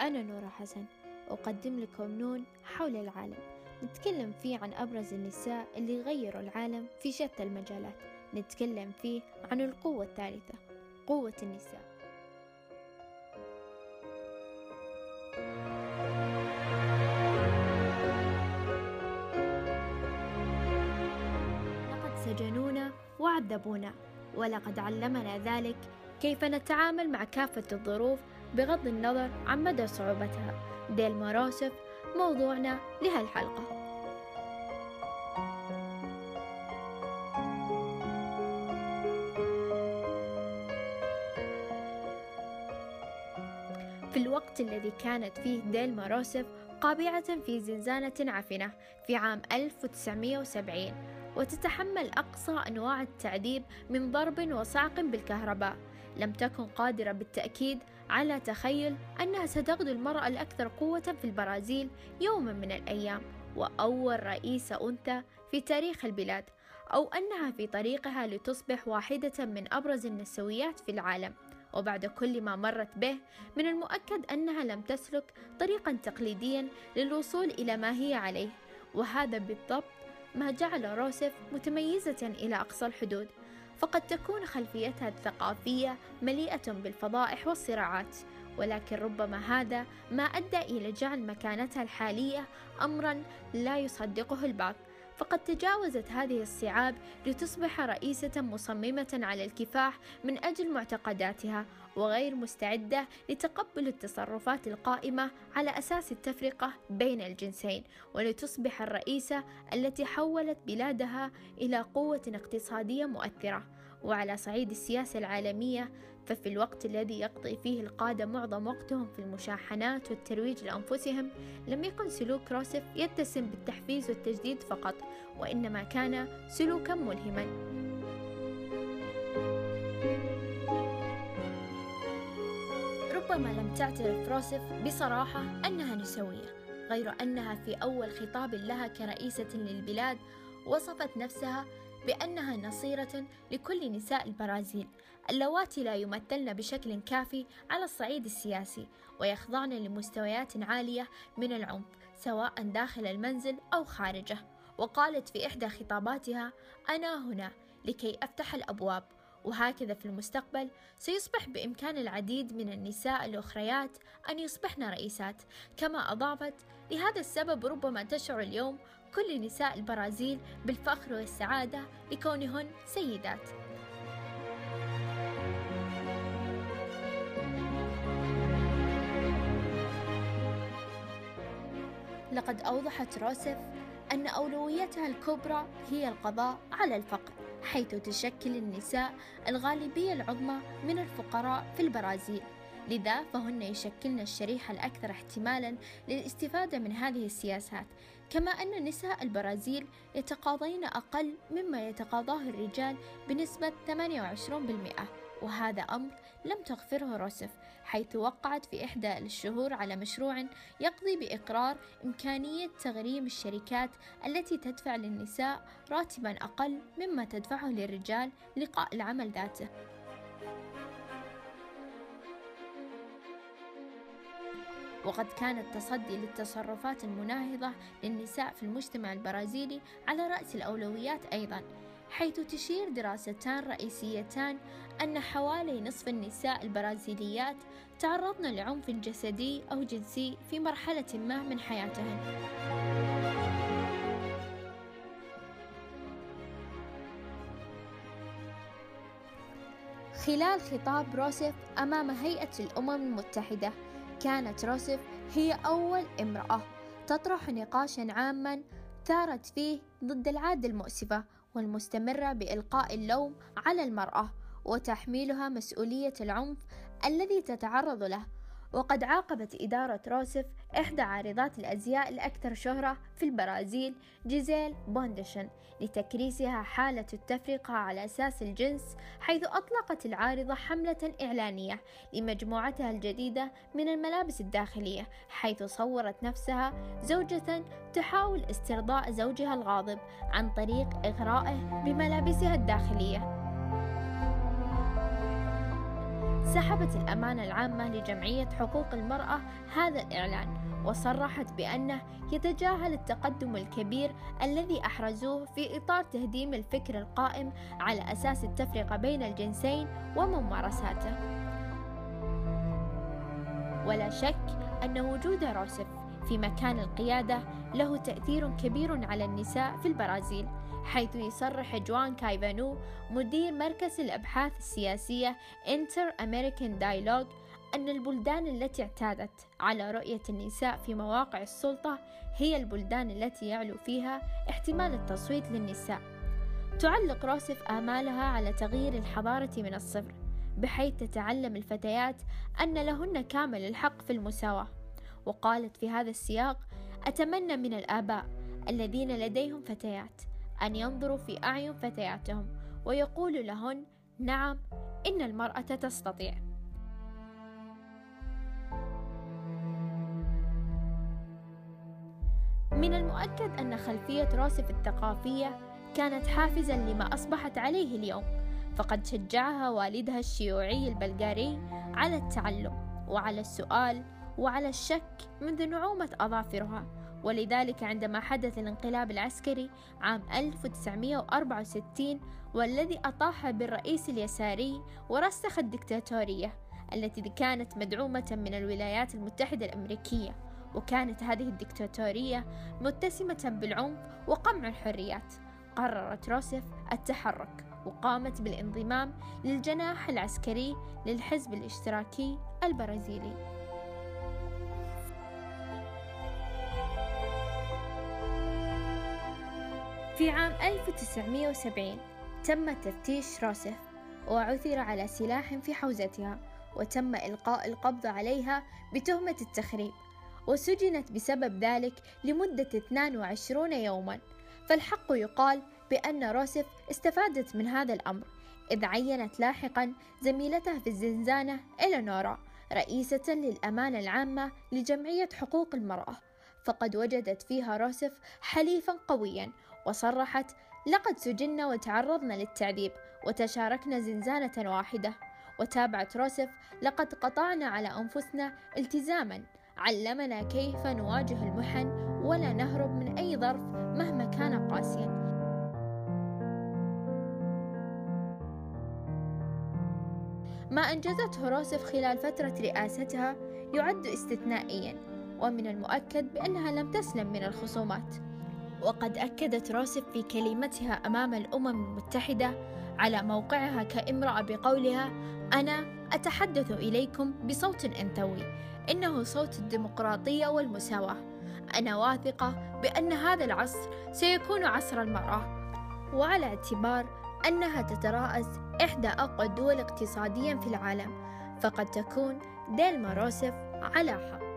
أنا نورة حسن. أقدم لكم نون حول العالم. نتكلم فيه عن أبرز النساء اللي غيروا العالم في شتى المجالات. نتكلم فيه عن القوة الثالثة قوة النساء. لقد سجنونا وعذبونا ولقد علمنا ذلك كيف نتعامل مع كافة الظروف بغض النظر عن مدى صعوبتها. ديل ماروسف موضوعنا لهالحلقة. في الوقت الذي كانت فيه ديل ماروسف قابعة في زنزانة عفنة في عام 1970 وتتحمل أقصى أنواع التعذيب من ضرب وصعق بالكهرباء. لم تكن قادرة بالتأكيد على تخيل أنها ستغدو المرأة الأكثر قوة في البرازيل يوما من الأيام وأول رئيسة أنثى في تاريخ البلاد أو أنها في طريقها لتصبح واحدة من أبرز النسويات في العالم. وبعد كل ما مرت به من المؤكد أنها لم تسلك طريقا تقليديا للوصول إلى ما هي عليه. وهذا بالضبط ما جعل روسيف متميزة إلى أقصى الحدود. فقد تكون خلفيتها الثقافية مليئة بالفضائح والصراعات ولكن ربما هذا ما أدى إلى جعل مكانتها الحالية أمرا لا يصدقه البعض. فقد تجاوزت هذه الصعاب لتصبح رئيسة مصممة على الكفاح من أجل معتقداتها وغير مستعدة لتقبل التصرفات القائمة على أساس التفرقة بين الجنسين ولتصبح الرئيسة التي حولت بلادها إلى قوة اقتصادية مؤثرة. وعلى صعيد السياسة العالمية ففي الوقت الذي يقضي فيه القادة معظم وقتهم في المشاحنات والترويج لأنفسهم لم يكن سلوك روسف يتسم بالتحفيز والتجديد فقط وإنما كان سلوكا ملهما. ربما لم تعترف روسف بصراحة أنها نسوية غير أنها في أول خطاب لها كرئيسة للبلاد وصفت نفسها بأنها نصيرة لكل نساء البرازيل. اللواتي لا يمثلن بشكل كافي على الصعيد السياسي ويخضعن لمستويات عالية من العنف سواء داخل المنزل أو خارجه. وقالت في إحدى خطاباتها أنا هنا لكي أفتح الأبواب وهكذا في المستقبل سيصبح بإمكان العديد من النساء الأخريات أن يصبحن رئيسات. كما أضافت لهذا السبب ربما تشعر اليوم كل نساء البرازيل بالفخر والسعادة لكونهن سيدات. لقد أوضحت روسف أن أولويتها الكبرى هي القضاء على الفقر حيث تشكل النساء الغالبية العظمى من الفقراء في البرازيل. لذا فهن يشكلن الشريحة الأكثر احتمالا للاستفادة من هذه السياسات. كما أن نساء البرازيل يتقاضين أقل مما يتقاضاه الرجال بنسبة 28% وهذا أمر لم تغفره روسف حيث وقعت في إحدى الشهور على مشروع يقضي بإقرار إمكانية تغريم الشركات التي تدفع للنساء راتبا أقل مما تدفعه للرجال لقاء العمل ذاته. وقد كان التصدي للتصرفات المناهضة للنساء في المجتمع البرازيلي على رأس الأولويات أيضا حيث تشير دراستان رئيسيتان أن حوالي نصف النساء البرازيليات تعرضن لعنف جسدي أو جنسي في مرحلة ما من حياتهن. خلال خطاب روسيف أمام هيئة الأمم المتحدة كانت روسيف هي أول امرأة تطرح نقاشا عاما ثارت فيه ضد العادة المؤسفة والمستمرة بإلقاء اللوم على المرأة وتحميلها مسؤولية العنف الذي تتعرض له وقد عاقبت إدارة روسيف إحدى عارضات الأزياء الأكثر شهرة في البرازيل جيزيل بوندشن لتكريسها حالة التفرقة على أساس الجنس حيث أطلقت العارضة حملة إعلانية لمجموعتها الجديدة من الملابس الداخلية حيث صورت نفسها زوجة تحاول استرضاء زوجها الغاضب عن طريق إغرائه بملابسها الداخلية. سحبت الأمانة العامة لجمعية حقوق المرأة هذا الإعلان وصرحت بأنه يتجاهل التقدم الكبير الذي أحرزوه في إطار تهديم الفكر القائم على أساس التفرقة بين الجنسين وممارساته. ولا شك أن وجود روسيف في مكان القيادة له تأثير كبير على النساء في البرازيل حيث يصرح جوان كايفانو مدير مركز الأبحاث السياسية Inter-American Dialogue أن البلدان التي اعتادت على رؤية النساء في مواقع السلطة هي البلدان التي يعلو فيها احتمال التصويت للنساء. تعلق روسف آمالها على تغيير الحضارة من الصفر، بحيث تتعلم الفتيات أن لهن كامل الحق في المساواة. وقالت في هذا السياق: أتمنى من الآباء الذين لديهم فتيات أن ينظروا في أعين فتياتهم ويقولوا لهن: نعم، إن المرأة تستطيع. من المؤكد أن خلفية روسف الثقافية كانت حافزا لما أصبحت عليه اليوم فقد شجعها والدها الشيوعي البلغاري على التعلم وعلى السؤال وعلى الشك منذ نعومة أظافرها ولذلك عندما حدث الانقلاب العسكري عام 1964 والذي أطاح بالرئيس اليساري ورسخ الدكتاتورية التي كانت مدعومة من الولايات المتحدة الأمريكية وكانت هذه الدكتاتورية متسمة بالعنف وقمع الحريات. قررت روسيف التحرك وقامت بالانضمام للجناح العسكري للحزب الاشتراكي البرازيلي. في عام 1970 تم تفتيش روسيف وعثر على سلاح في حوزتها وتم إلقاء القبض عليها بتهمة التخريب وسجنت بسبب ذلك لمدة 22 يوما. فالحق يقال بأن روسف استفادت من هذا الأمر إذ عينت لاحقا زميلتها في الزنزانة إلينورا رئيسة للأمانة العامة لجمعية حقوق المرأة. فقد وجدت فيها روسف حليفا قويا وصرحت لقد سجنا وتعرضنا للتعذيب وتشاركنا زنزانة واحدة. وتابعت روسف لقد قطعنا على أنفسنا التزاما علمنا كيف نواجه المحن ولا نهرب من أي ظرف مهما كان قاسيا. ما أنجزته روسف خلال فترة رئاستها يعد استثنائيا ومن المؤكد بأنها لم تسلم من الخصومات. وقد أكدت روسف في كلمتها أمام الأمم المتحدة على موقعها كامرأة بقولها أنا أتحدث إليكم بصوت أنثوي إنه صوت الديمقراطية والمساواة. أنا واثقة بأن هذا العصر سيكون عصر المرأة وعلى اعتبار أنها تترأس إحدى أقوى الدول اقتصاديا في العالم فقد تكون ديلما روسف على حق.